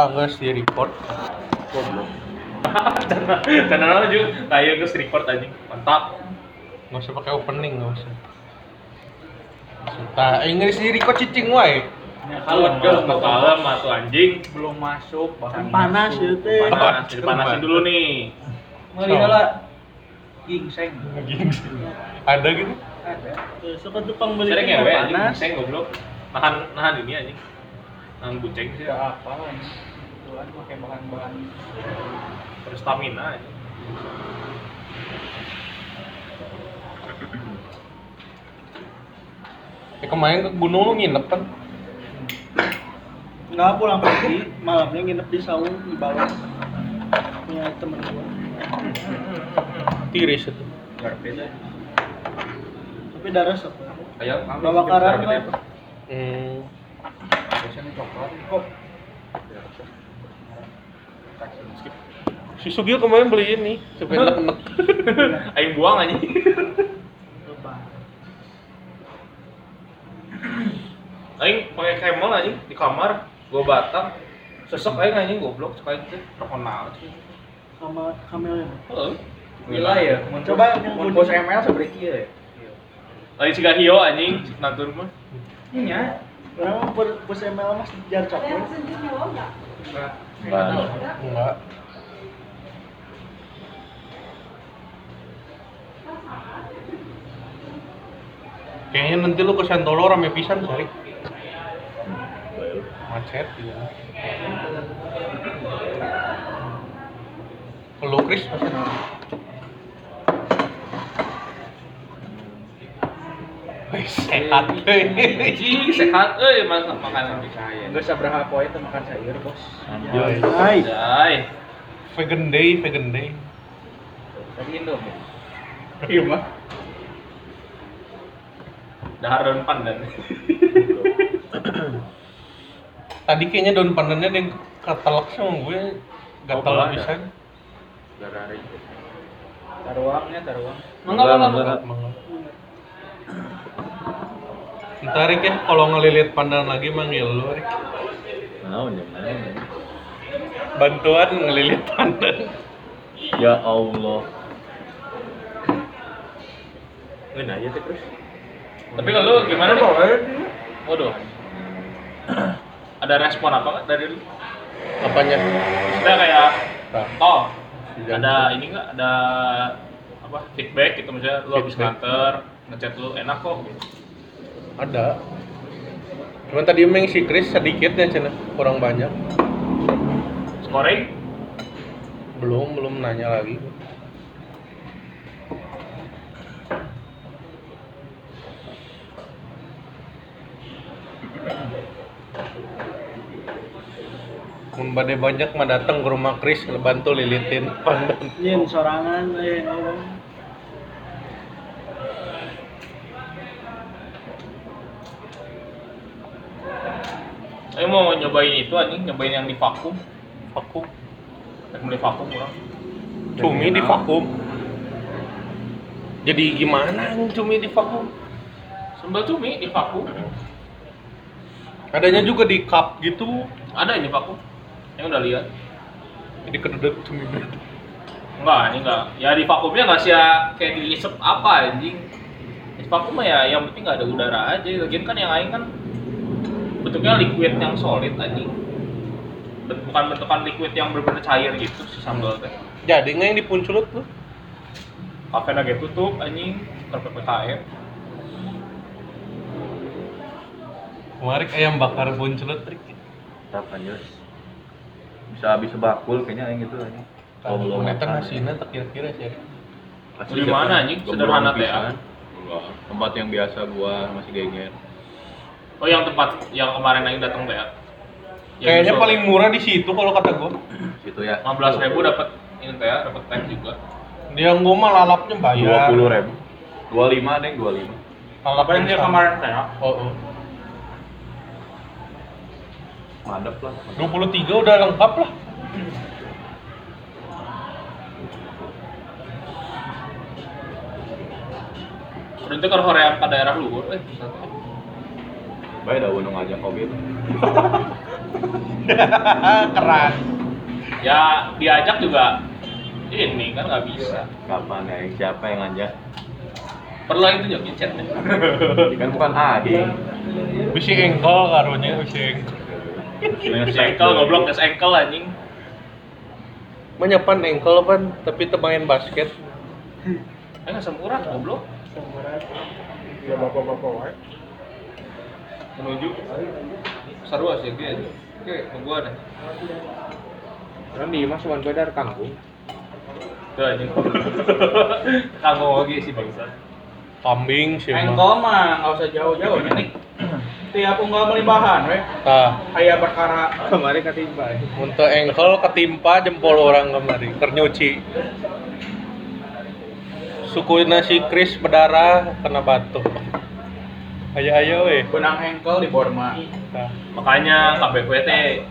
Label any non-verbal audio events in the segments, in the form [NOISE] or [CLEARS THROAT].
Tah, geus di report. Goblok. Karena lo juga kayak gue record anjing. Mantap. Nggak usah pakai opening, nggak usah. Tah, Inggris di record cicing wae. Kalau enggak kalem atau anjing. Belum masuk bahan panas masuk. ya teh Panas, dipanasin dulu nih. Mari lah. Gingseng. [LAUGHS] Ada gitu? Ada. suka tukang beli Sering teh ngewe panas anjing, seng goblok. Nahan nahan ini anjing. Nahan buceng sih. Tidak apa lah Kebetulan pakai bahan-bahan Terus stamina anjing. Ya, kemarin ke gunung lu nginep kan? nggak pulang pergi malamnya nginep di saung di bawah punya temen gua Tiris itu. aja. tapi darah sok Kayak bawa karang mah Hmm. Biasanya coklat. Kok Si Sugio kemarin beli ini, sepeda [LAUGHS] enek. [LAUGHS] Aing buang anjing. Aing pakai camel anjing di kamar, gua batang. Sesek aing anjing goblok sekali naon sih. sama kamelnya Heeh. Gila ya. Coba yang mau bos ML seperti kieu ya. Lain si Hio anjing, natur mah. Iya. orang pus ML mas jar coklat Enggak. Enggak. Kayaknya nanti lu ke Santolo rame pisan sari. Macet gitu. Lu Kris pasti. Sehat. Anjing sehat euy masak makanan Saya. Enggak sabraha poe teh makan sayur, Bos. Anjay. Hai Jai. Vegan day, vegan day. Tadi Indo. Iya mah. Dahar daun pandan. Tadi kayaknya daun pandannya ada yang katalak sama gue gatal Oh, ada. pisan. Garari. Taruangnya taruang. Mangga mangga mangga. Mangga. Ntar Rik ya, kalau ngelilit pandan lagi manggil lu Rik. Naon ya. Bantuan ngelilit pandan. Ya Allah. Ngeun aja terus. Tapi kalau gimana nih? Waduh. Ada respon apa nggak dari lu? Apanya? Sudah kayak Nah, oh ada ini nggak ada apa feedback gitu misalnya lu habis nganter ngechat lu enak kok gitu. Ada. Cuman tadi emang si Chris sedikit ya cina, kurang banyak. scoring Belum, belum nanya lagi. Mun bade banyak mah datang ke rumah Chris bantu lilitin pandan. yin sorangan eh ngomong Ayo mau nyobain itu anjing nyobain yang di vakum Vakum. Pengen beli vakum orang Cumi di vakum. Jadi gimana yang cumi di vakum? sambal cumi di vakum Adanya juga di cup gitu. ada ini vakum yang udah lihat Jadi kededek cumi gitu. enggak ini enggak ya di vakumnya nggak sih ya kayak diisep apa anjing di vakum mah ya yang penting nggak ada udara aja lagian kan yang lain kan bentuknya liquid yang solid anjing Ben- bukan bentukan liquid yang benar-benar cair gitu si sambal teh Jadi nggak yang dipunculut tuh? kafe lagi tutup anjing ke PPKM Kemarin ayam bakar punculut trik. Tapan Yos. Bisa habis sebakul kayaknya yang gitu aja. Kalau belum makan, ya. nasinya tak kira-kira sih. Di mana, anjing? Sederhana teh. Enggak. Tempat yang biasa gua masih geger. Oh yang tempat yang kemarin yang datang teh ya? Yang Kayaknya paling murah di situ kalau kata gua. Situ ya. 15 ribu dapat ini teh ya, dapat teh juga. Dia gua mah lalapnya Dua bayar. puluh ribu. Dua lima deh, dua lima. Lalap Apa yang dia kemarin teh ya? Oh, oh. Madep lah. 23 udah lengkap lah. Berarti kalau hoream ke daerah luhur, eh. Baik dah untung aja covid. [LAUGHS] Keras. Ya diajak juga ini kan nggak bisa. Kapan ya? Siapa yang ngajak? Perlu itu jokin chatnya. [LAUGHS] Kan bukan Adi. Bisi engkol karunya bisi engkol. Tes ankle goblok tes ankle anjing. Menyepan engkol pan, tapi temain basket. Eh nggak semurah goblok. Ya bapak-bapak wae. Menuju. Seru sih gitu. Oke, ke gua deh. Kan di Mas Wan Badar kangkung. Tuh anjing. [LAUGHS] Kanggo lagi sih bangsa. Kambing sih. Engkol mah nggak usah jauh-jauh nih. Tiap unggal beli bahan, we. Tah, Kayak perkara kemarin ketimpa. untuk engkol ketimpa jempol orang kemari, ternyuci. Suku nasi Kris berdarah kena batuk. Ayo ayo weh. Benang engkel di Borma. Tah. Makanya KBW teh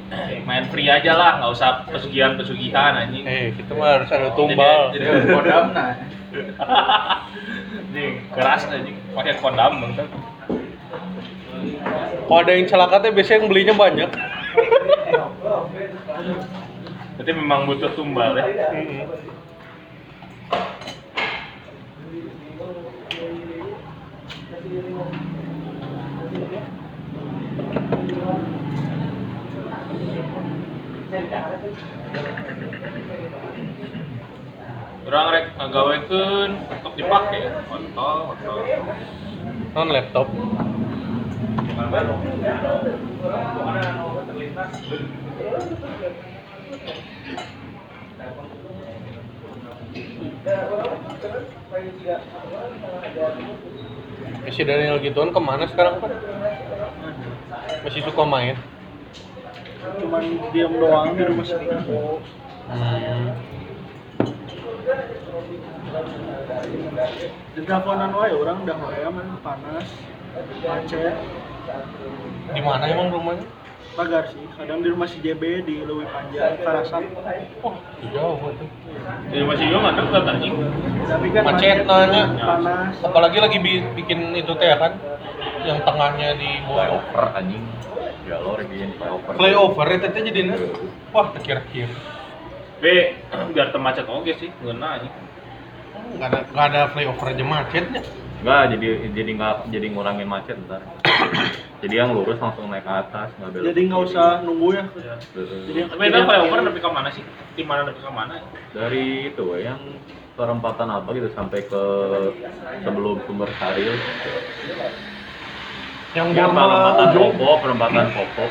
main free aja lah, nggak usah pesugihan-pesugihan anjing. Eh, kita mah harus ada tumbal. Jadi- Jadi kodam nah. [LAUGHS] Anjing, keras anjing, pakai kondam bang. Kalau ada yang celaka teh biasanya yang belinya banyak. Berarti memang butuh tumbal ya. Orang rek ngagawekeun untuk dipake ya. Kontol, kontol. Non laptop. Si Daniel gituan ke mana sekarang Pak? Masih suka main? Cuman diam doang di rumah sendiri. Hmm. Di teleponan wae orang udah man panas. Macet. Di mana emang rumahnya? Pagar sih. Kadang di rumah si JB di Lewi Panjang, Karasak. Oh, jauh itu. Jadi masih juga nggak dekat anjing. Tapi kan Macet nanya. panas. Apalagi lagi bi- bikin itu teh kan? Yang tengahnya di bawah. Flyover anjing. Jalur gini flyover. Flyover itu teh jadinya. Wah, terkira-kira. B biar temacet oke sih, ngena anjing. Nggak ada, nggak ada flyover aja macetnya. Enggak, jadi jadi nggak jadi ngurangin macet ntar. [COUGHS] jadi yang lurus langsung naik ke atas, nggak belok. Jadi nggak usah nunggu ya. Heeh. Jadi Tapi itu flyover tapi ke mana sih? Di mana tapi ke mana? dari itu yang perempatan apa gitu sampai ke sebelum sumber Saril Yang ya perempatan ujung. Popo perempatan Popo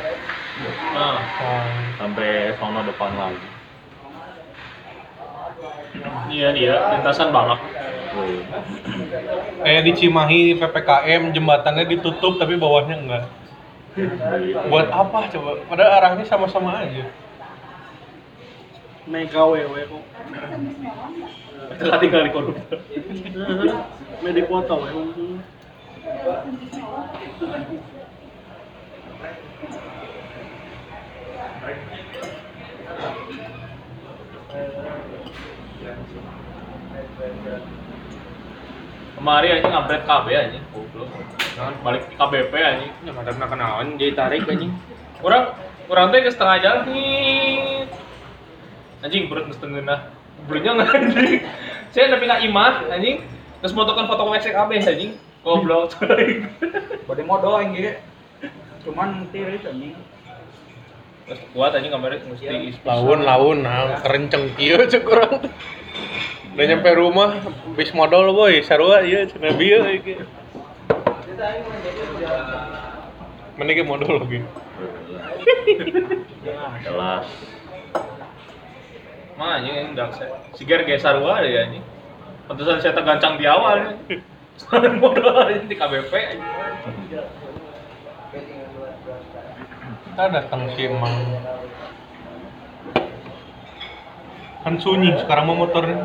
Nah, Oh. sampai sono depan lagi iya iya, lintasan balap. Tuh. Kayak di Cimahi PPKM jembatannya ditutup tapi bawahnya enggak. Buat apa coba? Padahal arahnya sama-sama aja. mega wewe kok. Kita tinggal di korup. Medi foto we. Kemari anjing upgrade KB anjing. Goblok. Nah, balik ke KBP anjing. Ya kada pernah kenalan jadi tarik anjing. Kurang kurang teh ke setengah jalan nih. Anjing perut teu ngeunah. Nggak anjing. Saya nepi ka imah anjing. Terus motokan foto WC KB anjing. Goblok. Bade modal anjing. Cuman tiris anjing. Terus kuat anjing kemarin mesti Laun laun nah kerenceng kieu cek urang teh. Udah nyampe rumah bis modal boy, sarua ieu cenah bieu iki. Mending ge modal lagi. jelas Mah anjing yang dak saya. Sigar ge sarua deh anjing. Pantesan saya tergancang di awal. Soalnya modal anjing di KBP. Kita datang si emang kan sunyi sekarang mau motornya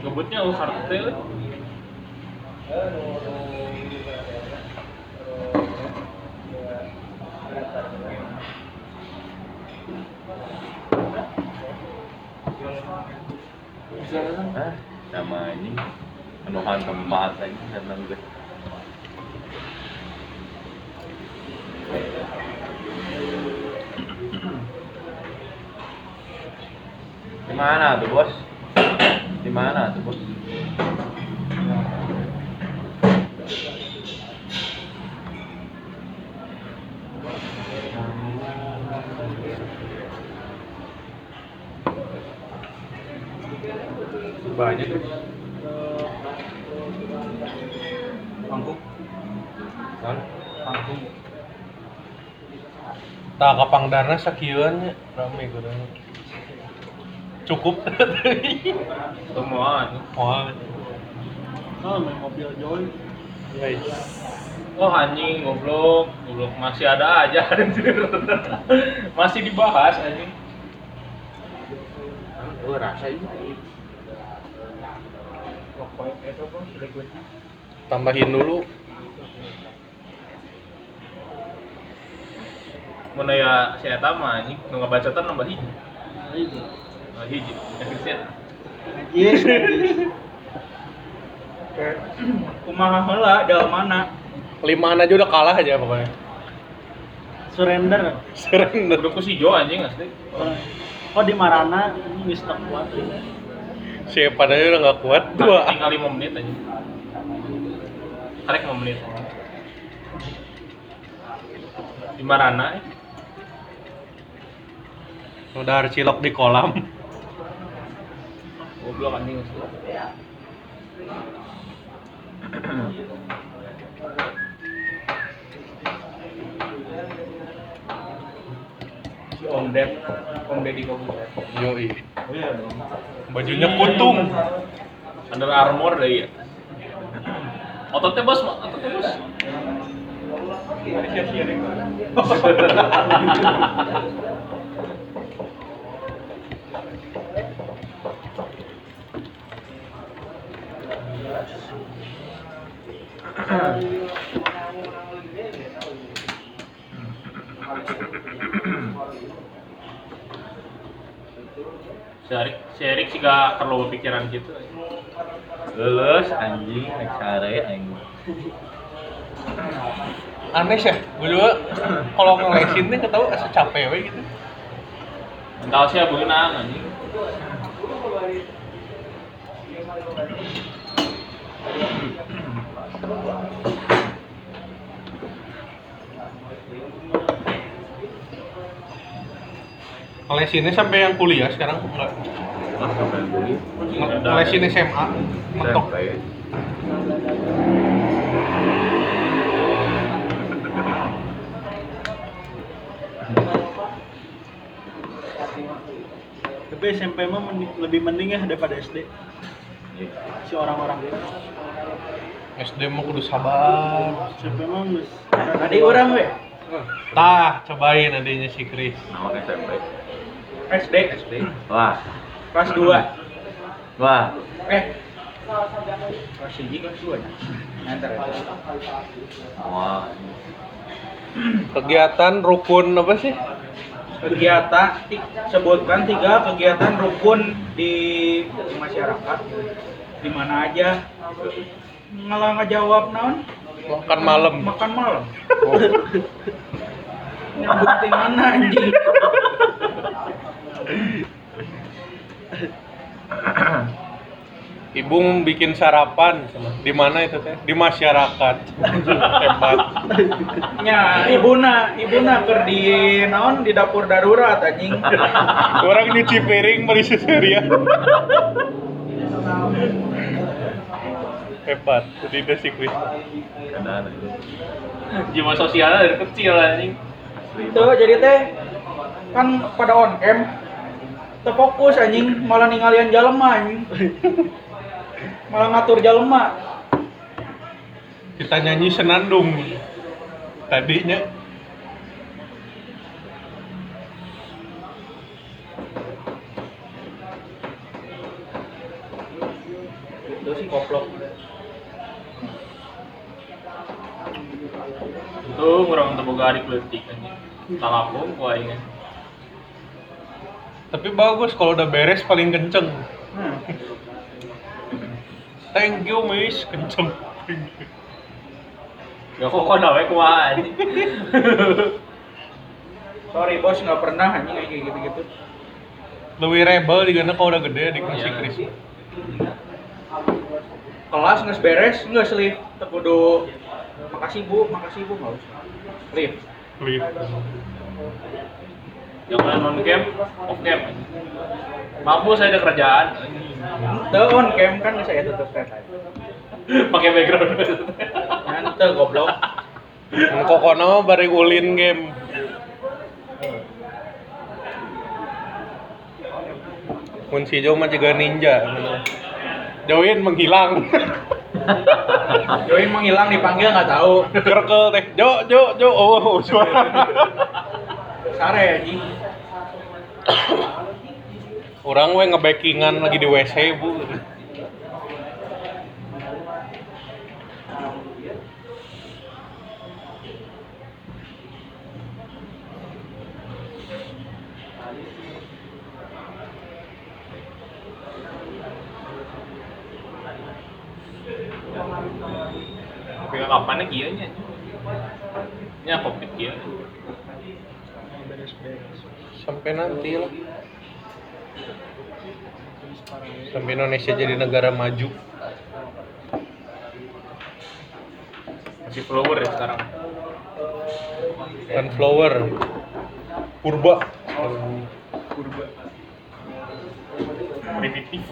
Ngebutnya lu kartel. ah sama ini. Penuhan tempat aja seneng gue di mana tuh bos? Di mana tuh bos? Banyak tuh panggung Kan? panggung Tak kapangdarna sakieuan nya rame kurang. Cukup. Semua. Wah. Oh, main mobil Joy. Guys. Oh, anjing goblok, goblok masih ada aja anjir. [LAUGHS] masih dibahas anjing. gue rasa ini Tambahin dulu. Mana ya si eta mah anjing nu ngabacotan nambah hiji. Nambah hiji. Kayak kumaha heula dalam mana Limaan aja udah kalah aja pokoknya. Surrender. Surrender. Udah ku si Jo anjing asli. Oh di Marana ini wis tak kuat. Siapa aja udah nggak kuat. Dua. Tinggal 5 menit anjing. Karek 5 menit. Di Marana eh. Udah arcilok di kolam. Goblok anjing asli. si Om Ded Om Deddy Kobuzer Yoi. oh iya dong Bajunya kutung. Under Armour deh ya. Ototnya bos, ototnya bos. Si [LAUGHS] Erik, si Erik sih gak perlu berpikiran gitu. lulus anjing naik sare anjing Aneh sih, gue juga kalau ngelesin nih ketahu asa capek we gitu. Mental sih beunang anjing. Ngelesinnya sampai yang kuliah sekarang enggak. Mas sampai Nge- Ngelesin SMA, mentok. SMP Tapi SMP mah mending- lebih mending ya daripada SD. Iya. Si orang-orang itu. SD mah kudu sabar. SMP mah geus tadi orang we Tah, cobain adanya si Chris. nama SMP SD SD wah. Kelas 2 wah. Eh. Kelas 1 kelas 2 nanti wah. Kegiatan rukun apa sih? kegiatan sebutkan tiga kegiatan rukun di, di masyarakat. Di mana aja? Ngalah ngejawab naon? Makan malam. makan malam. Nyambut di mana anjing Ibu bikin sarapan di mana itu teh? Di masyarakat. Hebat. nya ibuna ibuna keur di naon di dapur darurat anjing Orang nyuci piring beri ya. Hebat. Jadi itu si Chris. kadang itu Jiwa sosialnya dari kecil anjing. itu jadi teh kan pada on cam terfokus anjing. Malah ninggalin jalema anjing. Malah ngatur jalema kita nyanyi senandung. Tadinya. Itu sih koplo. itu orang terbuka hari politik anjing. Talapung tapi bagus kalau udah beres paling kenceng. Hmm. Thank you, Miss. Kenceng. Ya kok kok nawe anjing. Sorry bos nggak pernah anjing kayak gitu-gitu. Lebih rebel digana kalau udah gede di si Iya. Chris. Kelas nggak beres nggak selip. Tekudu makasih bu, makasih bu nggak usah. Lift. Lift. Yang mana non game, off game. Mampu saya ada kerjaan. Tuh on cam kan saya tutup kan. [LAUGHS] Pakai background. Nanti goblok. Kok kono bari ulin game. Mun si Jo mah juga ninja. Join menghilang. [LAUGHS] Join menghilang dipanggil nggak tahu. Kerkel teh. Jo, Jo, Jo. Oh, suara. [LAUGHS] Sare anjing. Orang we ngebackingan lagi di WC, Bu. Tapi kapan kieu nya? Nya covid kieu. Sampai nanti lah. Sampai Indonesia jadi negara maju. Masih follower ya sekarang. Sunflower. Purba. Primitif.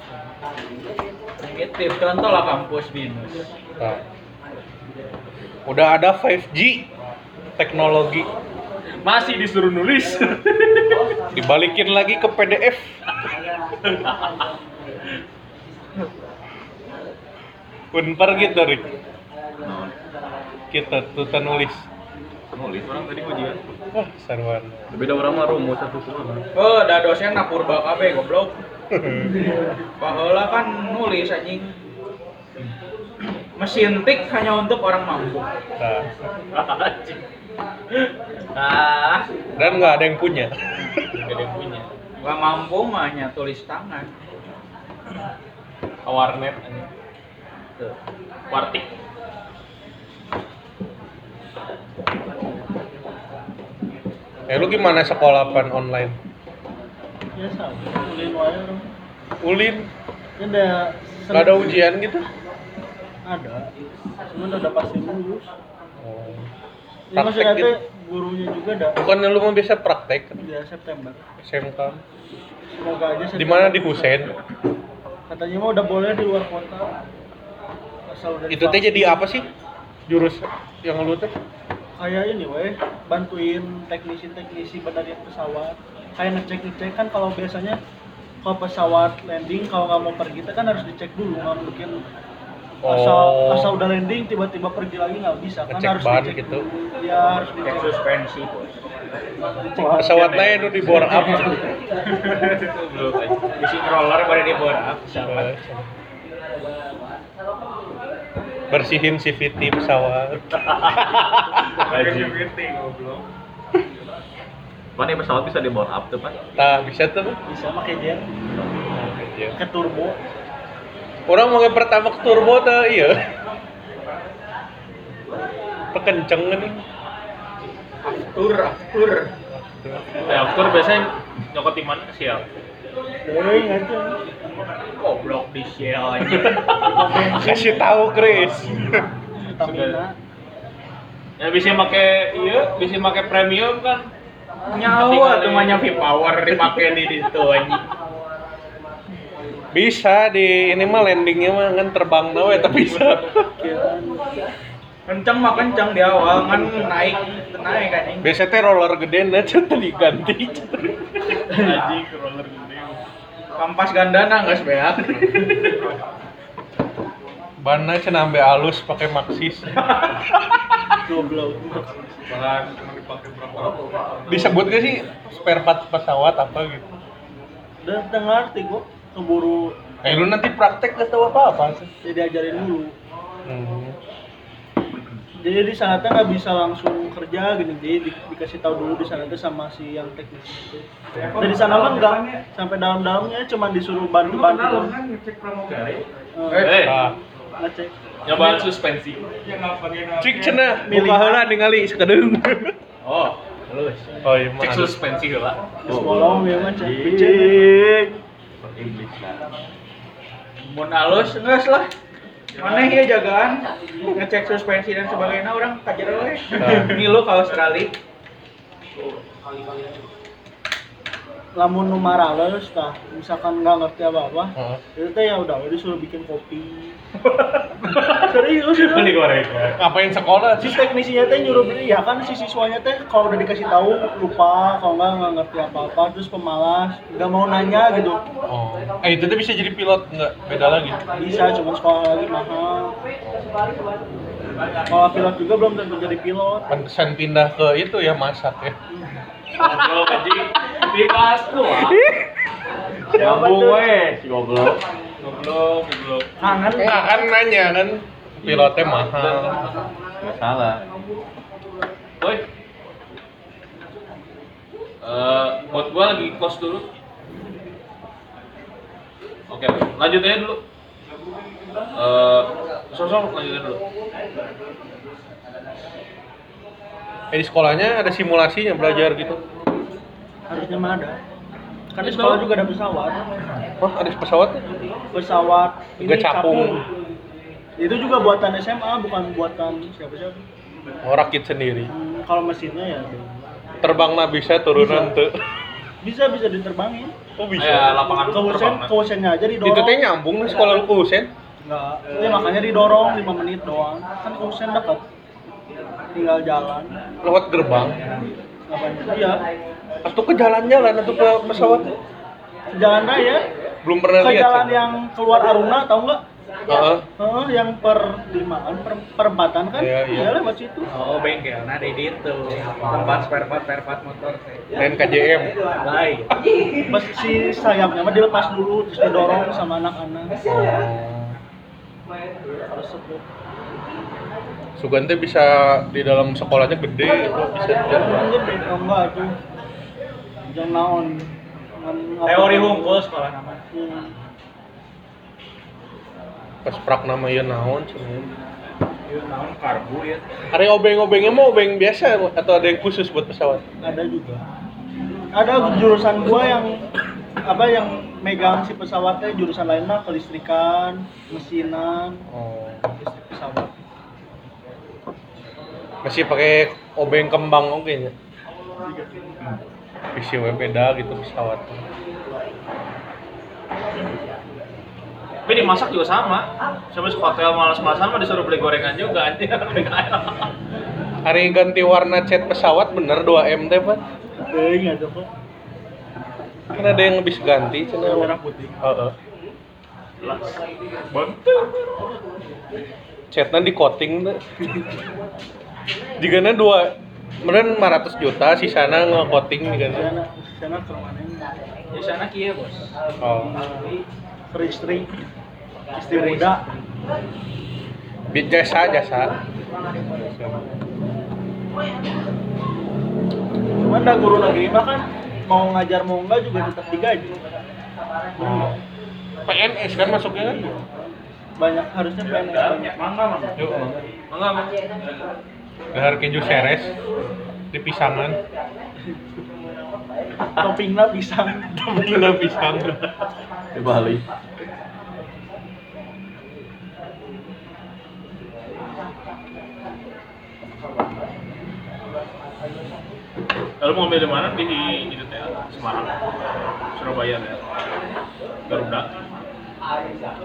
Negatif contoh lah kampus binus. Nah. Udah ada 5G teknologi Masih disuruh nulis. [LAUGHS] dibalikin lagi ke PDF. Unpar gitu, Rick. Kita tuh nulis. Nulis orang tadi ujian. Wah, sarwan. Tapi ada orang mah rumus satu semua. Oh, da dosen na purba kabeh goblok. [LAUGHS] Paheula kan nulis anjing. Mesin tik hanya untuk orang mampu. Nah, [LAUGHS] ah, dan nggak ada yang punya. gak ada yang punya. Gak mampu mah hanya tulis tangan. Warnet. Tuh. Wartik. Eh lu gimana sekolah pan online? ya sama ulin wae orang Ulin, Ini ada nggak ada ujian gitu? ada cuman udah pasti lulus Oh. Ya maksudnya Praktek teh gitu? gurunya juga ada Bukannya lu mah biasa praktek di September SMK. semoga aja Di mana di Husein? katanya mah udah boleh di luar kota asal udah Itu teh jadi apa sih? Jurus yang lu teh? kayak ini weh bantuin teknisi-teknisi bandara pesawat kayak ngecek ngecek kan kalau biasanya kalau pesawat landing kalau nggak mau pergi teh kan harus dicek dulu nggak mungkin asal Oh. asal udah landing tiba-tiba pergi lagi nggak bisa kan Ngecek harus ban dicek gitu. ya harus Cek dicek suspensi, Bos. Pesawat lain udah di bore up. Belum. Bisi roller pada di bawah pesawat. Bersihin CVT pesawat. Pan ini pesawat bisa di bawah up tuh pan. Nah, bisa tuh. bisa pakai jet ke turbo Orang mau yang pertama ke turbo tuh iya. Pekenceng nih. Aftur, aftur. Ya, aktor biasanya nyokot di mana sih ya? Hei, ngaco Goblok di shell anjing. [LAUGHS] Kasih tahu Chris. Pertamina Ya bisa make iya, bisa make premium kan. Nyawa tuh mah VIP power dipakai di situ anjing. Bisa di ini mah landingnya mah kan terbang nawe tapi bisa. pikiran Kenceng mah kenceng di awal kan naik naik anjing. Biasa teh roller gede nah [LAUGHS] cenah diganti. Anjing roller gede. Kampas gandana geus beak. Banna cenah ambe alus pakai goblok Bahan Disebut gak sih spare part pesawat apa gitu? udah udah ngerti kok keburu Eh lu nanti praktek gak tahu apa-apa sih. ya diajarin dulu. Hmm. jadi di sana nggak bisa langsung kerja gini jadi di- dikasih tahu dulu di sana sama si yang teknis itu. Dari sana mah enggak sampai dalam-dalamnya cuma disuruh bantu-bantu Eh, Nah, ngecek. Nyobaan suspensi. cik cenah buka heula ningali sakedeung. Oh, halus. Oh iya mah. Cek suspensi heula. Sekolong ya mah cek Iya. English lah Mun halus Enggak lah. Mana ya jagaan ngecek suspensi dan sebagainya orang kajar we. Ngilu ke Australia. Lamun nu marales tah misalkan nggak ngerti apa-apa Heeh. itu teh ya udah disuruh bikin kopi [LAUGHS] serius itu digoreng. Ngapain sekolah si teknisinya teh nyuruh beli ya kan si siswanya teh kalau udah dikasih tahu lupa kalau nggak nggak ngerti apa-apa terus pemalas nggak mau nanya gitu Oh. Eh itu tuh bisa jadi pilot enggak? Beda lagi. bisa cuma sekolah lagi mahal kalau pilot juga belum tentu jadi pilot Pantesan pindah ke itu ya masak ya. Goblok anjing. Di kelas doang. Nyambung weh si goblok Goblok, goblok. kangen Enggak kan nanya kan pilotnya mahal. nggak salah Woi. Eh, buat gua lagi kos dulu. Oke, lanjut aja dulu. Eh, sosok lanjutin dulu. Eh di sekolahnya ada simulasinya belajar gitu. harusnya mah ada kan di sekolah juga ada pesawat Wah ada pesawatnya? pesawat ini Juga capung. itu juga buatan SMA bukan buatan siapa siapa Oh rakit sendiri. Hmm, kalau mesinnya ya Terbang mah bisa turunan tuh. bisa bisa diterbangin Oh Ya, lapangan ke Husen terbang. ke Husennya aja didorong Itu teh nyambung nih sekolah lu ke Husen. enggak ya, makanya didorong 5 menit doang kan ke Husen dekat tinggal jalan Lewat gerbang. iya Atau ke jalan-jalan atau ke pesawat? jalan raya Belum pernah ke lihat. jalan sih. yang keluar Aruna tahu nggak Heeh. Heeh, yang per limaan per perempatan kan Iya, iya. lewat situ Oh bengkel, nah di itu tempat spare part spare part motor. Dan KJM. Lain. pas si sayapnya mah dilepas dulu terus didorong sama anak-anak Oh. Terus sebut. Sugan teh bisa di dalam sekolahnya gede itu bisa di jalan. Emang gede oh enggak tuh jangan naon Teori hunkul sekolah nama. Hmm. Pas prak nama ieu naon cenah. Yuk naon karbu ya. Hari obeng-obengnya mau obeng biasa atau ada yang khusus buat pesawat? ada juga ada jurusan gua yang apa yang megang si pesawatnya jurusan lain mah kelistrikan mesinan Oh. listrik pesawat Masih pakai obeng kembang oke nya. Visi we beda gitu pesawat. Tapi dimasak juga sama. Sampai hotel malas-malasan mah disuruh beli gorengan juga anjing. [LAUGHS] Hari ganti warna cat pesawat bener 2M teh, Pak. Kan ada yang habis ganti cenah. merah putih Heeh. Bantu. Catnya di coating [LAUGHS] teh. Jigana dua Meren 500 juta, sisana nge-coating nih kan. sana sana ke mana Di sana kieu, Bos. Oh. istri istri istri muda Jasa, jasa. cuman dah guru negeri mah kan mau ngajar mau enggak juga tetap digaji Oh. PNS kan masuknya kan? banyak harusnya PNS banyak Mangga, Mang. Yuk, Enggak, Mang. Dahar keju seres di pisangan. toppingnya pisang Gila pisang. di Bali Lalu mau ambil di mana? Di itu teh, Semarang. Surabaya ya. Garuda.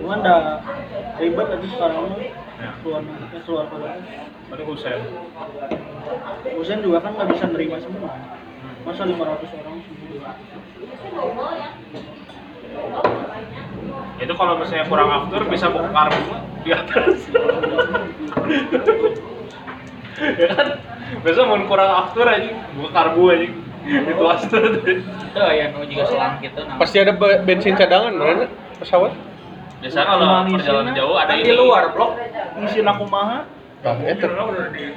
cuman dah ribet tadi sekarang mah Ya. keluar eh, keluar kota Tadi Husen. Husen juga kan nggak bisa nerima semua masa 500 orang semua Itu kalau misalnya kurang after bisa buka karbu mah di atas. [LAUGHS] ya kan? Biasa mau kurang after aja buka karbu aja. Itu after. Itu ya nu juga selang gitu nah. Pasti ada be- bensin cadangan mana pesawat? Biasanya kalau perjalanan jauh ada Kan ini. di luar blok. Nah, itu.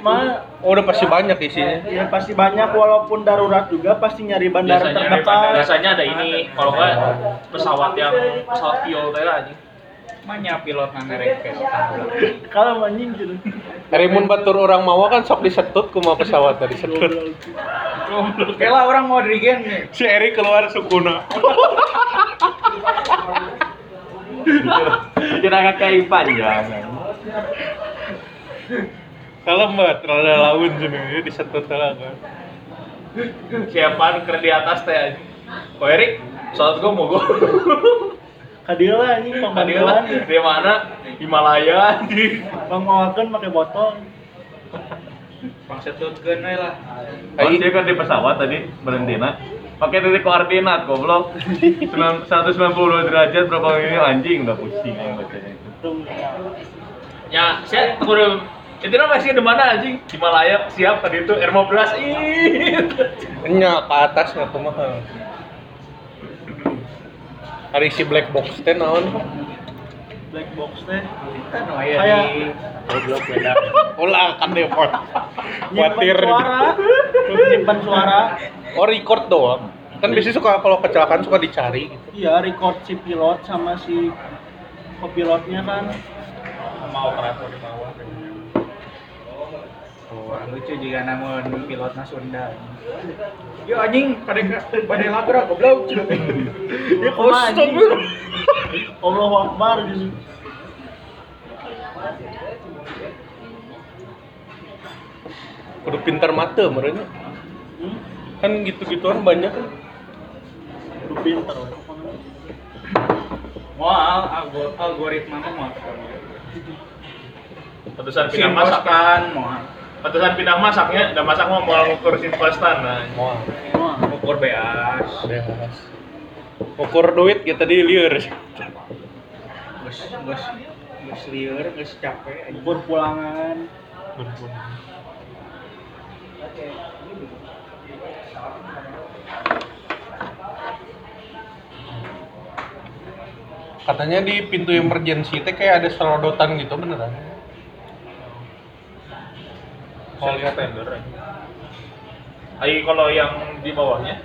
mah Oh, udah pasti banyak isinya. ya pasti banyak walaupun darurat juga pasti nyari bandara biasanya terdekat biasanya ada ini kalau nggak pesawat yang pesawat Viol teh aja Manya pilot ngerek kalau anjing gitu Rimun batur orang Mawa kan sok disetut kuma pesawat tadi setut. Oke lah orang mau dirigen nih. Si Eri keluar sukuna. Kira kayak panjang. Kalau mbak, rada laun sini disetut lah kan. siapaan keren di atas teh aja kok Erik? Pesawat gua mau gua [LAUGHS] kadia lah anjing Tadi panggilan di mana? Himalaya di bang mawakan pakai botol. Bangsa tutkeun we lah. Pas dia kan di pesawat tadi berhentina pakai titik koordinat goblok. 9 192 derajat berapa ini anjing udah pusing yang bacanya. Itu. Ya saya udah itu kan masih di mana anjing Himalaya siap tadi itu R15 ih Nya ke atas nggak kumaha. Hari si black box teh naon? black box teh Kan aya Kayak- di goblok beda. Ulah kan deh pot. nyimpan Khawatir. suara nyimpan suara Oh record doang. Kan biasanya suka kalau kecelakaan suka dicari gitu. iya record si pilot sama si kopilotnya kan Sama operator di bawah. Oh, lucu juga namun pilotnya Sunda. Yo anjing, kadang badai [LAUGHS] lagra goblok. [LAUGHS] kumaha [LAUGHS] anjing Allahu Akbar gitu Kudu pintar mata merenya. hmm? Kan gitu-gituan banyak kan. We. Moal algo- algoritma mah Petusan pindah masak kan moal. Petusan pindah masaknya udah masak mau mau ngukur simplestan nah Wah, Ukur beas. beas. Ukur duit ya tadi liur. Geus geus geus lieur, geus capek anjing. ukur pulangan Katanya di pintu emergency teh kayak ada serodotan gitu beneran. kalau lihat tender Ayo kalau yang di bawahnya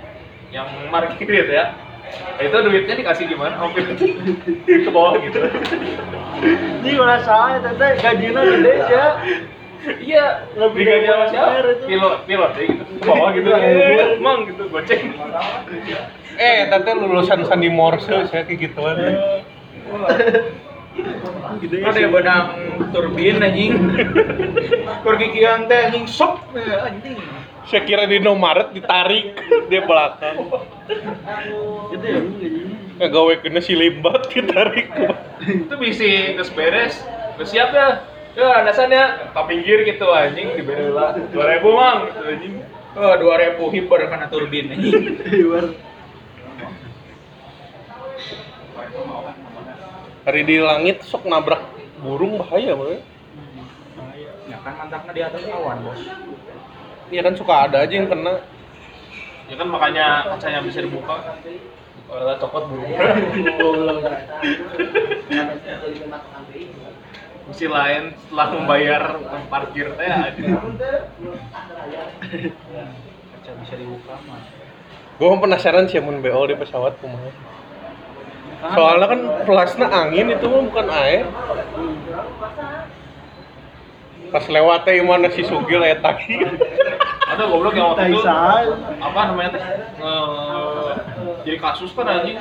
yang parkir ya itu duitnya dikasih gimana? Oke [LAUGHS] ke bawah gitu. Ini gue salah, tete gajinya gede ya. Iya, Lebih dari siapa? Itu. Pilot, pilot ya gitu. Ke bawah gitu. Iya. Eh, Emang gitu goceng. Eh, tante lulusan Sandi Morse saya kayak gituan. Gede ya. Ada benang turbin anjing. Kur kikian teh anjing sok anjing. Saya kira di Indomaret ditarik dia belakang. Gede ya. Ngagawe kena si limbat ditarik. Itu bisa terus beres. Terus siap ya. Ya, alasannya ke pinggir gitu anjing diberi lah. 2000 mang gitu anjing. Oh, 2000 hiber karena turbin anjing. Hari di langit sok nabrak burung bahaya banget. Ya kan mantaknya di atas awan, Bos. Iya kan suka ada aja yang kena. Ya kan makanya kacanya bisa dibuka. Kalau copot burung. Misi lain setelah membayar parkir teh. Kaca bisa dibuka mah. Gue penasaran sih mun BO di pesawat kumaha. Soalnya kan pelasnya angin itu mah bukan air. Pas lewat teh mana si Sugil aya tadi. [LAUGHS] Ada goblok yang waktu itu apa namanya teh? Nge- jadi kasus kan anjing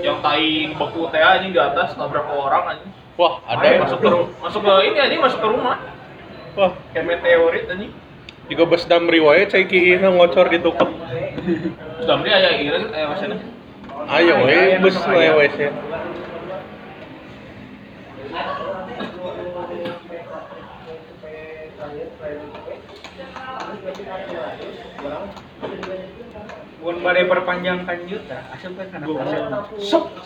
yang tai beku teh anjing di atas nabrak orang anjing. Wah, ada yang masuk ke masuk ke ini anjing masuk ke rumah. Wah, Kayak meteorit anjing. juga bus damri wae cai kieu ngocor ditukep. Sudah beli aya ieu aya masana. Ayo we Aya, bus. Mun badai perpanjang tah, asal kan kana proses. Sok.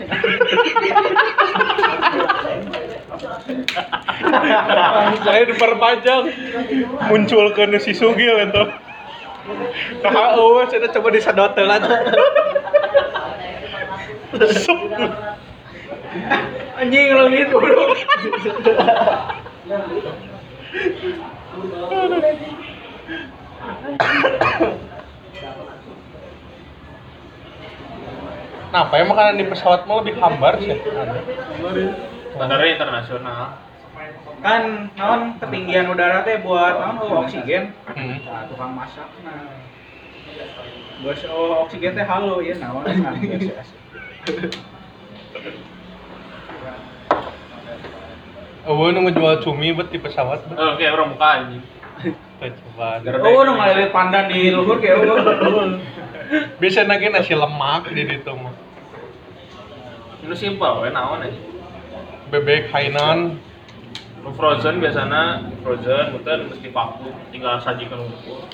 Saya diperpanjang muncul ke si Sugil itu. KHO saya coba disedotelan. Sup. Anjing leungit goblok. Nah, apa ya makanan di pesawat mau lebih hambar sih? Standarnya internasional. kan naon ketinggian udara teh buat naon oh, oksigen Hmm. nah, tukang masak nah bos oh, oksigen teh halo ya naon. [LAUGHS] Oh, nu ngejual cumi buat di pesawat. bet. Oke, orang ini. Kita coba. oh ngalilit pandan di luhur kayak oh. [LAUGHS] Bisa lagi nasi lemak di situ mah. Ini simpel, we naon aja. Bebek Hainan. Nu frozen biasanya frozen, betul mesti vakum, tinggal sajikan unggul.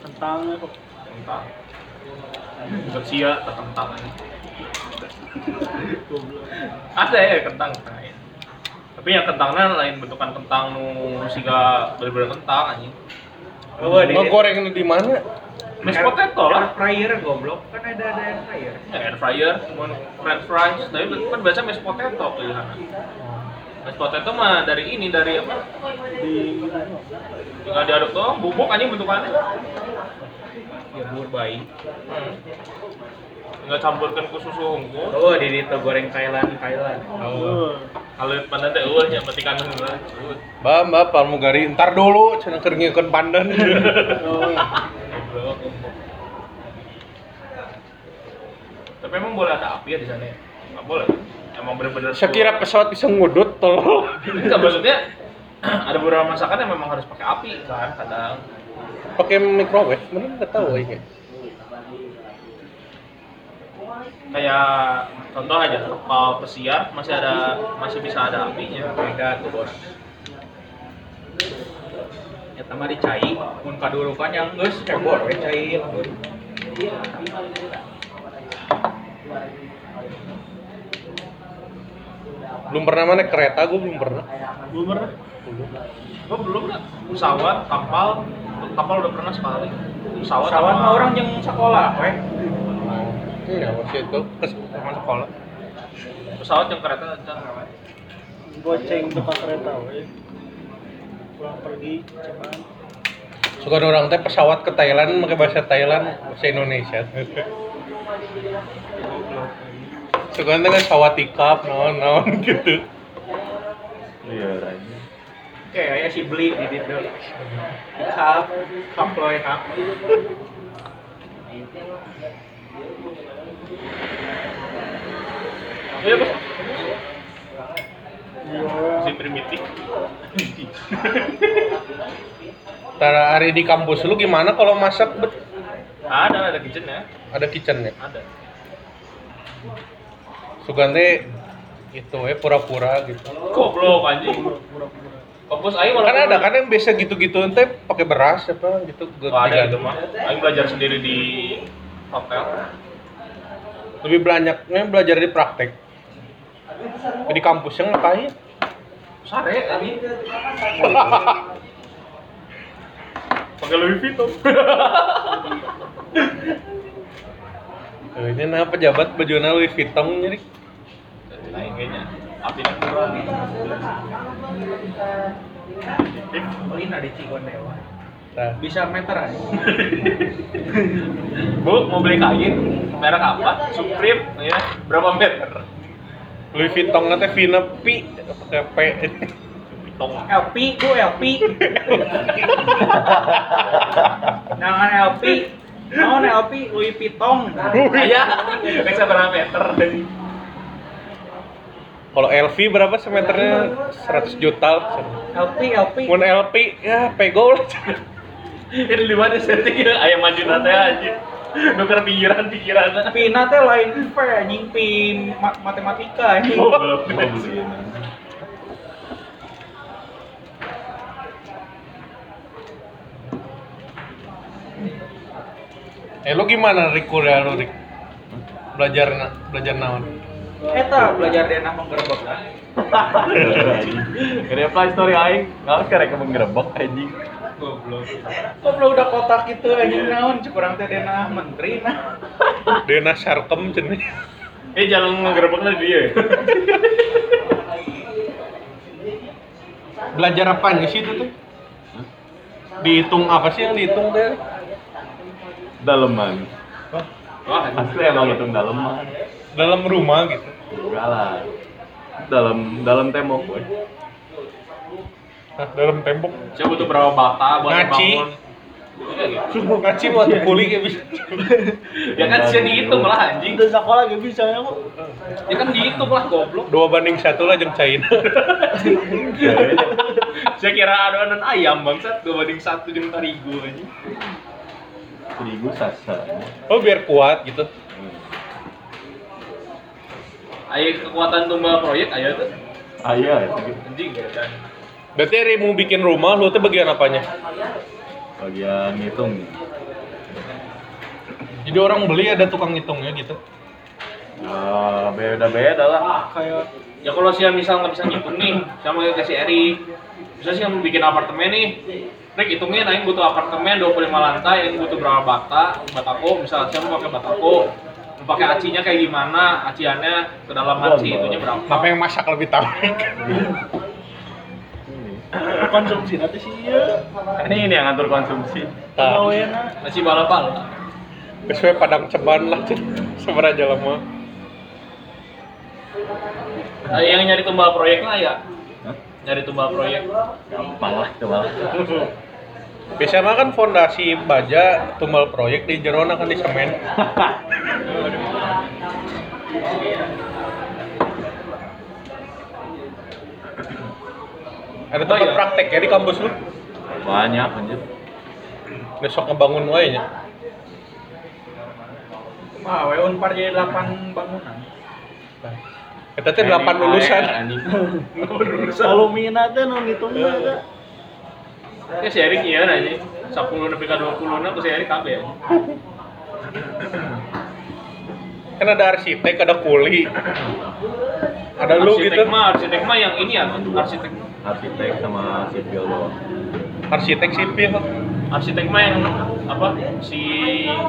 Kentangnya kok. Kentang. Bersia, kentang aja. Ada ya kentang kain. Tapi yang kentangnya lain bentukan kentang nu siga bener-bener kentang anjing. oh di Mau goreng di mana? Mashed potato air lah. fryer goblok kan ada ada air fryer Ya, air fryer, cuma french fries, tapi kan biasa mashed potato pilihan. Mashed potato mah dari ini, dari apa? Di Tinggal diaduk doang, bubuk anjing bentukannya. Ya bubur bayi. Hmm. Tinggal campurkan ke susu unggul. oh di itu goreng Thailand Thailand Oh. Kalau pandan teh eueuh nya mati kangen eueuh. Mbak, mbak, pramugari, ntar dulu, cina keringin pandan. [LAUGHS] Goblok. Tapi emang boleh ada api ya di sana ya? Nggak boleh. Emang bener-bener. Saya kira pesawat bisa ngudut, tolong. Enggak maksudnya [CLEARS THROAT] ada beberapa masakan yang memang harus pakai api kan kadang. Pakai microwave, mana nggak tahu ya. Kayak contoh aja kalau pesiar masih ada masih bisa ada apinya. beda tuh bos ya tambah dicai mun kadulukan yang geus cebor we cai lamun. Belum pernah mana kereta, gue belum pernah. Belum pernah. Gua belum lah. Pesawat, kapal, kapal udah pernah sekali. Pesawat, pesawat sama- mah orang yang sekolah we Iya, masih itu ke sekolah. pesawat yang kereta aja. Goceng tukang kereta we. Pulang pergi cepat. Suka ada orang teh pesawat ke Thailand pakai bahasa Thailand, bahasa Indonesia. Suka ada kan sawatikap, naon naon gitu. Iya, anjing. kayak ya si beli di situ cup cup cup Iya, Bos. Iya. Si primitif. Tara hari di kampus lu gimana kalau masak bet? Ada, ada kitchen ya. Ada kitchen ya? Ada. Suka teh itu eh pura-pura gitu. Goblok anjing. Kampus aing Kan ada kan yang biasa gitu-gitu teh pakai beras apa gitu. Oh, ada itu mah. Aing belajar sendiri di hotel. Lebih banyaknya belajar di praktek. Di kampus yang ngapain? Sare tadi. [LAUGHS] Pakai Louis Vuitton. [LAUGHS] Eh, ini nah pejabat bajuna Louis Vuitton jadi Lain kayaknya. Api kurang. beli di Cigondewa Nah, bisa meter aja [LAUGHS] Bu, mau beli kain merek apa? Supreme ya. Berapa meter? Louis Vuitton nanti Vina P pakai P. Tong. LP ku LP jangan LP Naon LP Louis Vuitton Aya, reksa berapa meter? Kalau LV berapa semeternya? 100 juta. LP LP Mun LP ya pego lah. Ini di mana setting ya? Ayam maju nate aja. Nuker pikiran pikiran. Pina teh lain anjing P ma- matematika anjing Goblok. Eh lu gimana Rik kuliah lu Rik? Belajar na, belajar naon? Eta belajar dena menggerebek lah Gede play story aing, nggak harus karek menggerebek anjing. Goblok. Kok belum udah kotak gitu anjing naon kurang teh dena menteri nah [LAUGHS] Dena Sarkem cenah. Eh jangan ngegerebek lah dia. Belajar apanya sih itu tuh? Dihitung apa sih yang dihitung teh? Daleman. Wah, Asli emang hitung daleman. Dalam rumah gitu. Enggak lah. Dalam dalam tembok, boy. Hah, dalam tembok. saya butuh berapa bata buat Ngaci. bangun. Iya gitu. Ngaci buat kuli [LAUGHS] kayak bisa. Ya kan bisa dihitung lah anjing. Itu sekolah gak bisa ya kok. Ya kan dihitung lah goblok. Dua banding satu lah jeung China. [LAUGHS] Saya kira adonan ayam bangsat dua banding satu jeung terigu anjing. Terigu sasa. Oh biar kuat gitu. Ayo kekuatan tumbal proyek ayo tuh. Ayah itu Anjing ya kan. Berarti hari mau bikin rumah, lu tuh bagian apanya? bagian ngitung. Jadi orang beli ada tukang ngitungnya gitu. Ya, beda-beda lah. Kayak Ya kalau sih misal nggak bisa ngitung nih, saya mau kasih Eri. Bisa sih yang bikin apartemen nih. Rick hitungin, aing butuh apartemen 25 lantai, aing butuh berapa bata, batako, misal saya mau pakai batako, mau pakai acinya kayak gimana, aciannya ke dalam aci itunya berapa? Apa yang masak lebih tahu? [LAUGHS] konsumsi nanti sih ya. Ini ini yang ngatur konsumsi. Tahu. Kawena. Nasi balapal. Sesuai padang ceban lah, seberaja lama. Nah, yang nyari tumbal proyek lah ya, Hah? nyari tumbal proyek. Gampang lah coba. Biasanya kan fondasi baja tumbal proyek di jerona kan di semen. [LAUGHS] Ada tempat Oh, iya. praktek ya di kampus lu? Banyak anjir. Besok ngebangun wae nya. Wah, we unpar jadi 8 bangunan. Kita teh 8 lulusan. Kalau minatnya nu ngitungnya ada. Ya si Erik iya aja. 10 nepi ka 20 na si Erik kabeh. Kan ada arsitek, ada kuli. Ada lu arsitek gitu. mah arsitek mah yang ini ya, arsitek Arsitek sama sipil doang. Arsitek sipil. arsitek mah yang apa si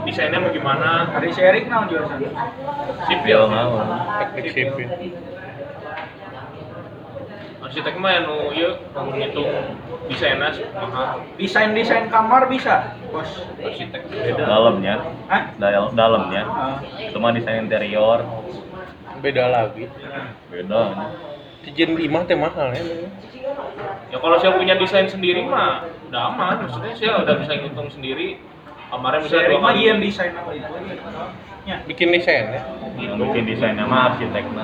desainnya mau gimana Hari si Erik naon jurusan? sipil ngawur. Teknik sipil. arsitek mah yang nu ieu nu ngitung desainnya mahal Desain-desain kamar bisa, Bos. arsitek Dalamnya, Hah? dal dalamnya. Ah. Cuma desain interior Beda lagi. beda. Izin imah teh mahal ya. ya kalau saya punya desain sendiri mah udah aman maksudnya saya udah bisa ngitung sendiri kamarnya misalnya Erik dua mah kali iya desain apa itu. Ya. Bikin desain ya. Yang bikin desainnya mah arsiteknya.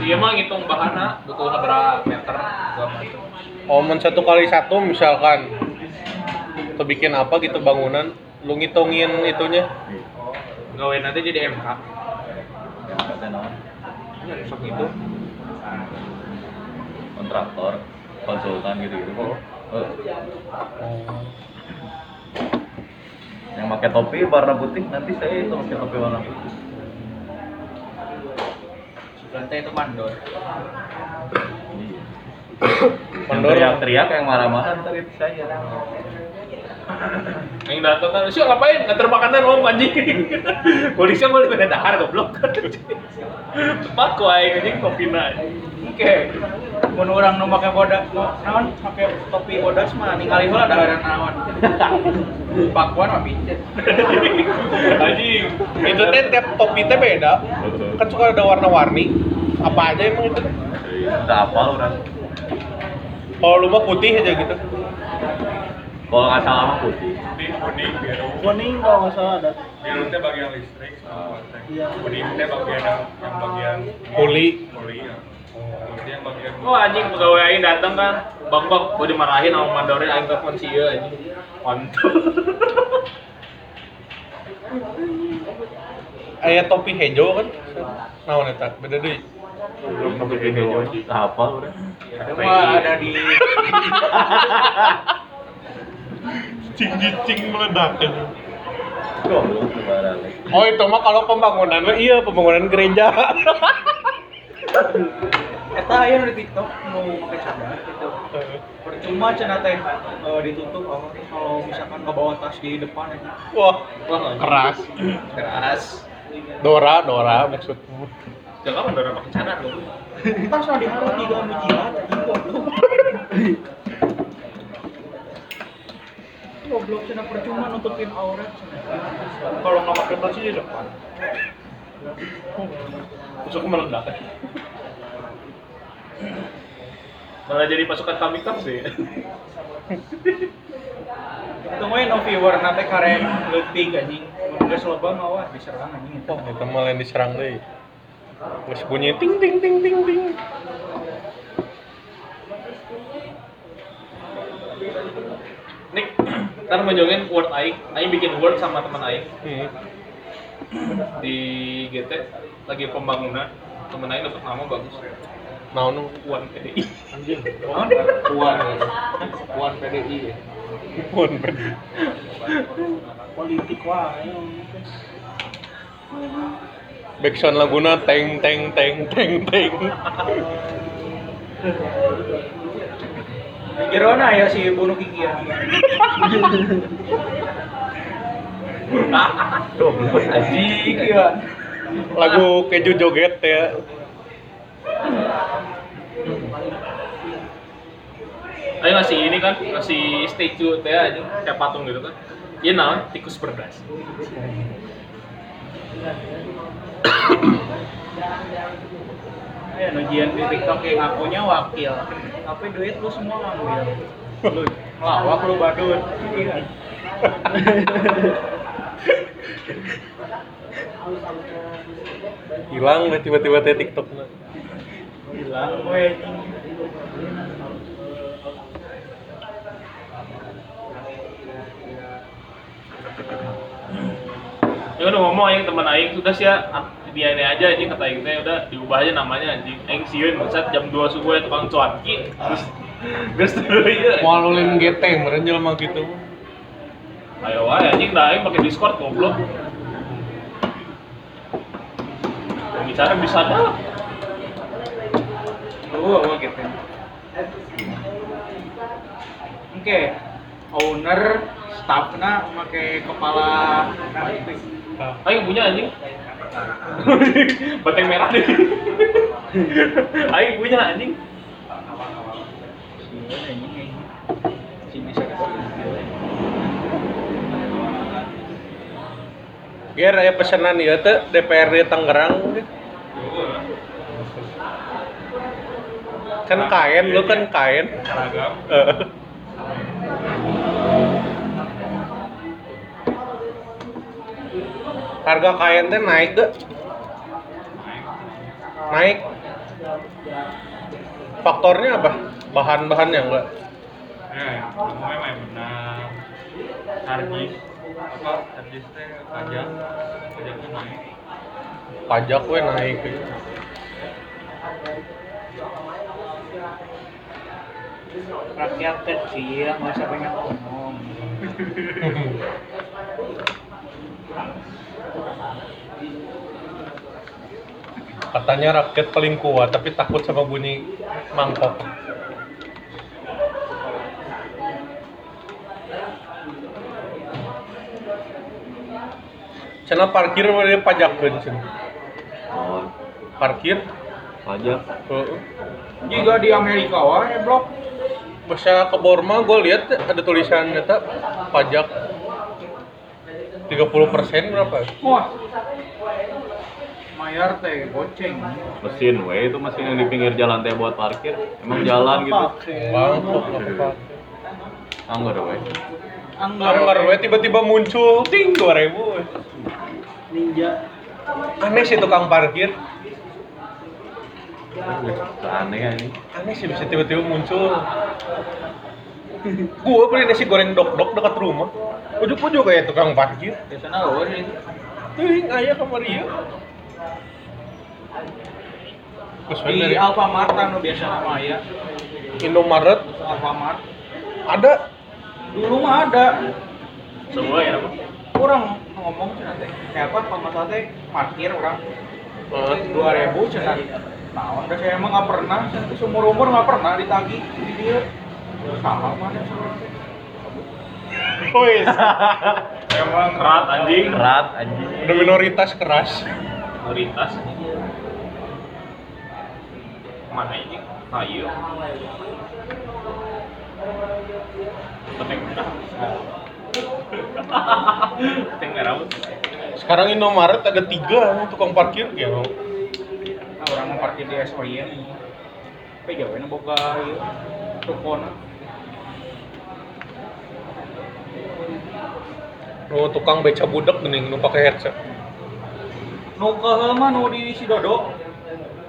dia mah ngitung bahannya butuh berapa meter Oh, men satu kali satu misalkan atau bikin apa gitu bangunan, lu ngitungin itunya. gawe nanti jadi MK Yang kata naon? ya sok itu kontraktor, konsultan gitu-gitu. Oh. Yang pakai topi warna putih nanti saya itu pakai topi warna putih. Lantai itu mandor. Iya. Yang Mandor. teriak-teriak yang marah-marah ntar itu saya. Yang datang kan sih ngapain nganter makanan om anjing [LAUGHS] polisi mau lebih dahar goblok [LAUGHS] cepat kok aing anjing kopi Oke. Mun urang nu make bodas, nu naon make topi bodas mah ningali heula da ada naon. [LAUGHS] Pakuan mah pincet. anjing Itu teh tiap topi teh beda. Kan suka ada warna-warni. Apa aja emang itu? Udah hafal orang. Kalau lu mah putih aja gitu. Kalau nggak salah mah putih. Kuning, biru. Kuning kalau nggak salah ada. Biru teh bagian listrik sama Iya. Kuning teh bagian yang, yang bagian kuli. Kuli ya. yang bagian oh anjing pegawai aing datang kan bang bang gua dimarahin sama mandornya aing telepon sih ya anjing mantap [LAUGHS] Aya topi hijau kan? Naon eta? Beda deui. Belum topi hijau. Hafal orang. Wah, ada di [LAUGHS] Cing-cing meledak kan. Goblok sembarang. Oh itu mah kalau pembangunan iya pembangunan gereja. eta aya di TikTok nu make cadar gitu. Percuma cenah teh eh, ditutup oh, kalau misalkan ngebawa tas di depan aja. Wah wah keras. keras Dora Dora maksudmu. jangan mandor pakai cadar loh Tas na diharap tiga jihad anjing goblok. [LAUGHS] goblok cina percuma nutupin aurat. Kalau nggak pakai baju di depan. Besok meledak. Malah jadi pasukan kambing sih. Tunggu no viewer nanti karek leutik anjing. Geus loba mah wah diserang anjing. Oh, itu malah yang diserang deh. Terus bunyi ting ting ting ting ting. Ntar ngejongin word aing, aing bikin word sama teman aing Hmm. di GT lagi pembangunan. Temen aing dapat nama bagus. Naon Puan PDI. anjing. Puan, Puan PDI. Pun. politik wah Backsound laguna teng teng teng teng teng. [LAUGHS] Jerona ya si bunuh kikian. Anjing. Kikian. Lagu keju joget ya. Ayo ngasih ini kan, ngasih statue teh aja kayak patung gitu kan. Iya naon tikus berdas. [COUGHS] [COUGHS] Ayo nujian di TikTok yang akunya wakil. Tapi duit lu semua ngambil. Lu lawak lu badut. Iya. Hilang deh tiba-tiba teh TikTok Hilang we. Ya udah ngomong aing teman aing sudah sih ya dia ini aja anjing kata teh udah diubah aja namanya anjing. Aing sieun buset jam 2 subuh ya tukang cuanki. Terus Terus dulu ya. Mau lulin GT meren jelema gitu. Ayo wae anjing dah aing pakai Discord goblok. Yang bicara bisa dah. Lu apa gitu. Oke. Owner, staffna make kepala Aing punya anjing. [LAUGHS] Batang merah deh. [LAUGHS] Aing punya anjing. si bisa Ger aya pesanan ieu teh DPRD Tangerang. Kan kain lu kan kain. Seragam. [LAUGHS] Harga kain teh naik gak? Naik. Faktornya apa? Bahan-bahannya enggak? Eh, memang benar. Hargis apa? Hargis teh pajak. Pajaknya naik. Pajak we naik. rakyat kecil usah banyak ngomong [LAUGHS] Katanya rakyat paling kuat tapi takut sama bunyi mangkok. Cina parkir mana pajakkeun cenah. Oh, Parkir? pajak. Heeh. juga di Amerika wah ya blok Masa ke Borma gue lihat ada tulisan eta pajak 30% berapa? wah mayar teh goceng Mesin we itu mesin yang di pinggir jalan teh buat parkir. Emang jalan gitu. Bangkok? Anggar we. Anggar we tiba-tiba muncul ting 2000. ninja Aneh sih tukang parkir. Aneh ini. Aneh sih bisa tiba-tiba muncul. Gua beli nasi goreng dok-dok dekat rumah. Ujuk-ujuk kayak tukang parkir. biasanya luar itu Ting aya kamar ieu. Di dari Alfamart anu biasa nama ya. Indomaret? Alfamart. Ada? Dulu mah ada. Semua ya apa? kurang ngomong cenah teh. Kayak apa pamasalah teh parkir orang. Eh, dua ribu cenah nah udah saya emang nggak pernah. Cenah seumur umur nggak pernah ditagih di dia. Sama mana Wis, [LAUGHS] Emang kerat anjing. Kerat anjing. udah minoritas keras. Anjing. Mana ini? Kayu. Penting merah. [LAUGHS] Merah. Sekarang Indomaret ada tiga tukang parkir gitu. Nah, orang mau parkir di SOY Tapi gawe na boga tukona. Nu tukang beca budak geuning nu pakai headset. Nu keheul mah nu di Sidodo.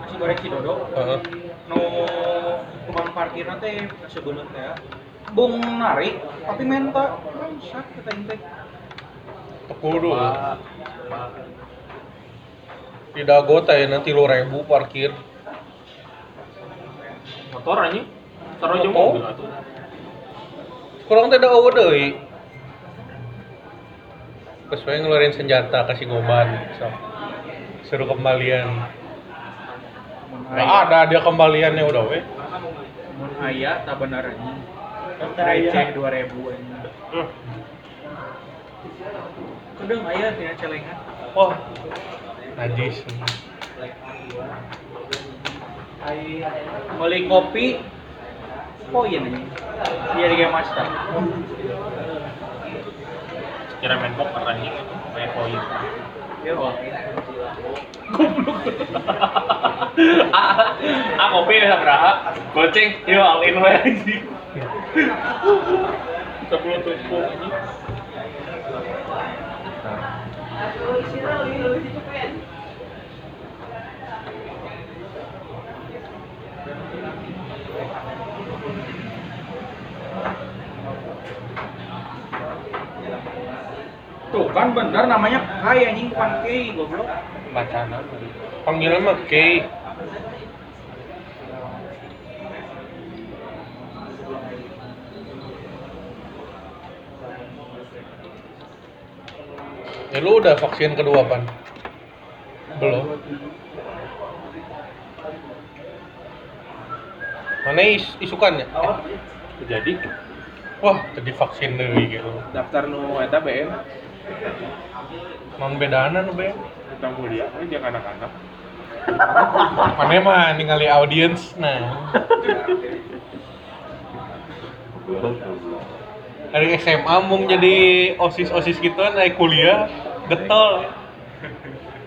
Nasi goreng Sidodo. Heeh. Nu tukang parkirna teh sebeuleuh teh. ya. Bung narik tapi menta. Sak kita inteh. Kudu. Di Dago teh nanti lu ribu parkir. Motor anjing. Taruh aja mobil atuh. Kurang teh da eueuh deui. Terus we ngeluarin senjata kasih goban. So. Suruh kembalian. Nggak aya, ada dia kembaliannya udah we. mun aya tak bener anjing. Aya. Receh 2000 anjing. Kedeng aya tina celengan. Wah. Najis. Beli kopi. Oh iya nih. Iya di Game Master. Kira main poker anjing itu. Main koin. Iya, Bang. ah kopi ya sabaraha goceng yo all in anjing sebelum Tuh kan bener namanya Kai anjing bukan goblok. Bacana. Panggilan mah K. Ya lu udah vaksin kedua pan? Belum. Mana is isukannya? jadi Wah, tadi vaksin deui gitu. daftar nu eta BN Mang bedana nu be. kita kuliah ini dia anak-anak [LAUGHS] Mana mah ningali audiens nah. Dari SMA mung jadi osis-osis gitu naik kuliah getol.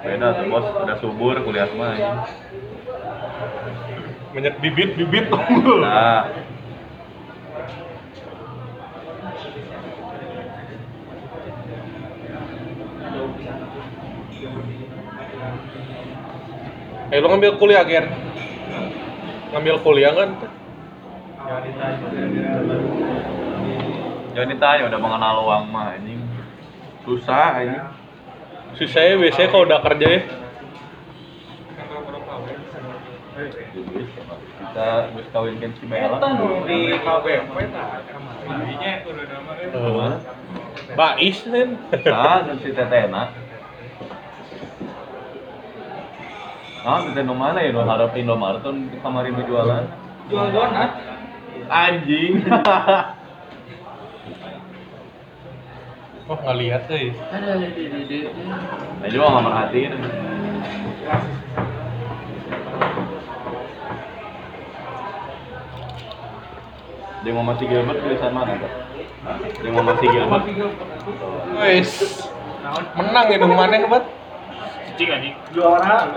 Beda tuh bos, udah subur kuliah mah. anjing. Banyak bibit-bibit [LAUGHS] unggul. Nah, Eh lu ngambil kuliah, Ger? Ngambil kuliah kan? jangan ditanya udah mengenal uang mah anjing. Susah anjing. Susahnya biasanya kalau udah kerja ya. Kita bisa kawinkan si Bella. Di KBP tah. Uh, Bais kan? Nah, dan si Tetena. Ah, Tetena mana ya? Nu harap Indomaret tuh di kamarin nu jualan. Jual donat. Anjing. [LAUGHS] Oh nggak lihat eh. Nah, juga nggak merhatiin. Dia mau masih Gilbert tulisan mana tuh? Dia mau masih Gilbert. Wes. Menang itu mana hebat? Cicing anjing Juara.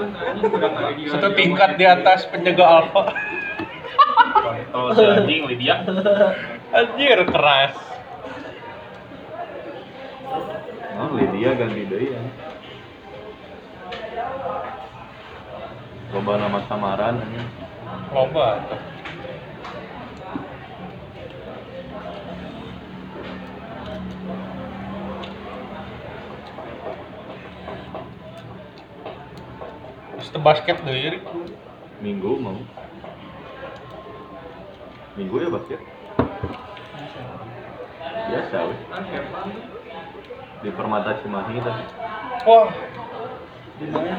Satu tingkat di atas penjaga alfa. kontol si anjing Lydia Anjir keras. Oh, Lydia ganti deh ya. Coba nama samaran anjing. Loba. Te basket deh ya. Minggu mau. Minggu ya basket. Biasa weh. Di Permata Cimahi tadi. Wah, Di mana?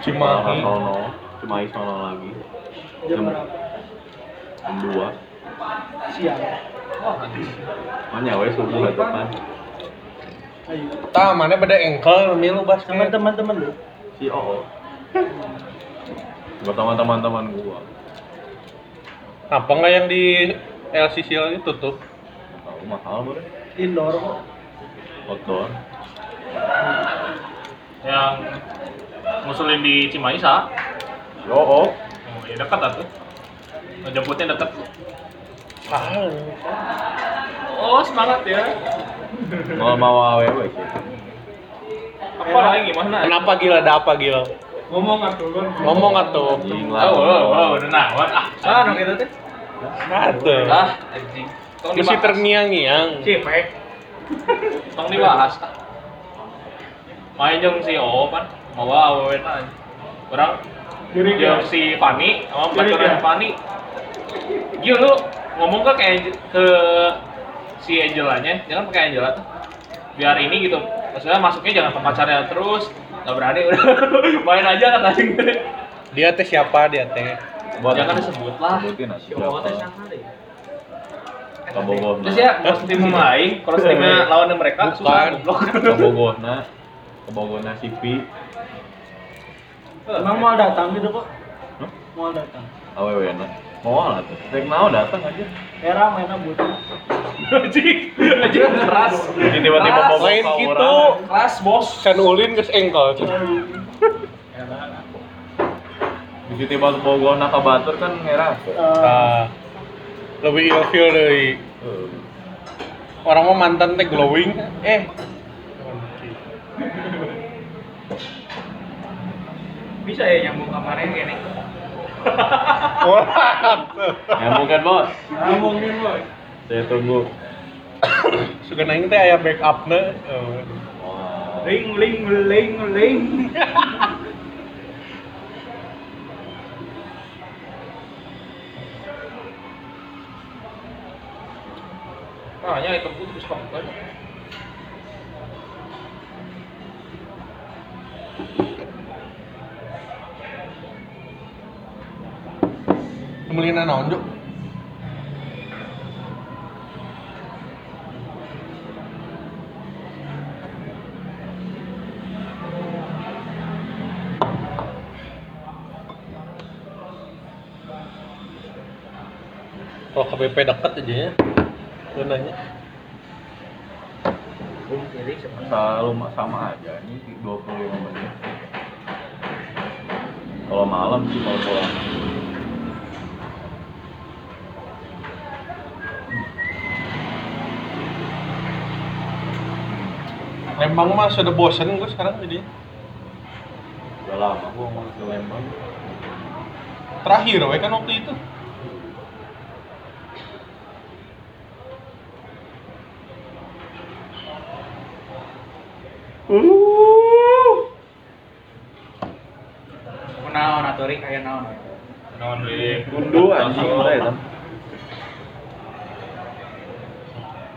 Cimahi. Sono, Cimahi sono lagi. Jam berapa? Jam dua. Siang. Mana weh subuh itu kan. Mana pada engkel milu basket. Teman-teman lu. Si Oo. Buat teman-teman gua. Apa nggak yang di LCCL itu tuh? Tahu mahal boleh. indoor kok. outdoor Yang ngusulin di Cimahi sa. yo oh Oh, ya dekat atuh. Ngejemputnya dekat. Ah, Oh, semangat ya. mau mau awewe sih Apa lagi gimana? kenapa gila ada apa gila Ngomong atuh. ngomong atuh anjing Oh, lah oh, oh, udah nawat ah. Ah, no kita teh. atuh Ah, anjing. Dibahas. terngiang-ngiang Cipek. Tong dibahas. ah. Main jeung si O kan, mau awewe na. Orang Jadi si Fani sama pacaran. Fani. Gil lu ngomong ke kayak ke si Angelanya, jangan pakai Angela tuh. Biar ini gitu. Maksudnya masuknya jangan ke pacarnya terus. Gak berani udah [LAUGHS] main aja kan anjing. dia teh siapa dia teh buat Jangan disebut lah. sebutin aja deh. kabogoh Terus ya, kalau tim main, kalau timnya lawan mereka Bukan. goblok. kabogohna kabogohna sipi Emang mau datang gitu kok? Hah? Mau datang. awewe na mau lah tuh. Rek mau datang aja. Era mainnya butuh. Anjing, anjing keras. Jadi tiba-tiba lain ka gitu. Keras bos. kan ulin ke engkol [LAUGHS] Jadi tiba bogohna ka batur kan ngerah Eh, nah, lebih ilfeel dari orang mah mantan teh glowing. Eh. Bisa ya nyambung kamarnya gini. Orang Nyambungkan bos. Nyambungin boy. Saya tunggu. suka nanya teh aya backup na oh. Wah. Ling naon juk kalau KBP dekat aja ya lu nanya Selalu sama aja ini 25 menit. Kalau malam sih kalau pulang. Lembang mah sudah bosen gue sekarang jadi Udah lama gua mau ke Lembang. terakhir we kan waktu itu Kunaon atuh ring aya naon. Naon deui? Gundu anjing udah ya. Tam.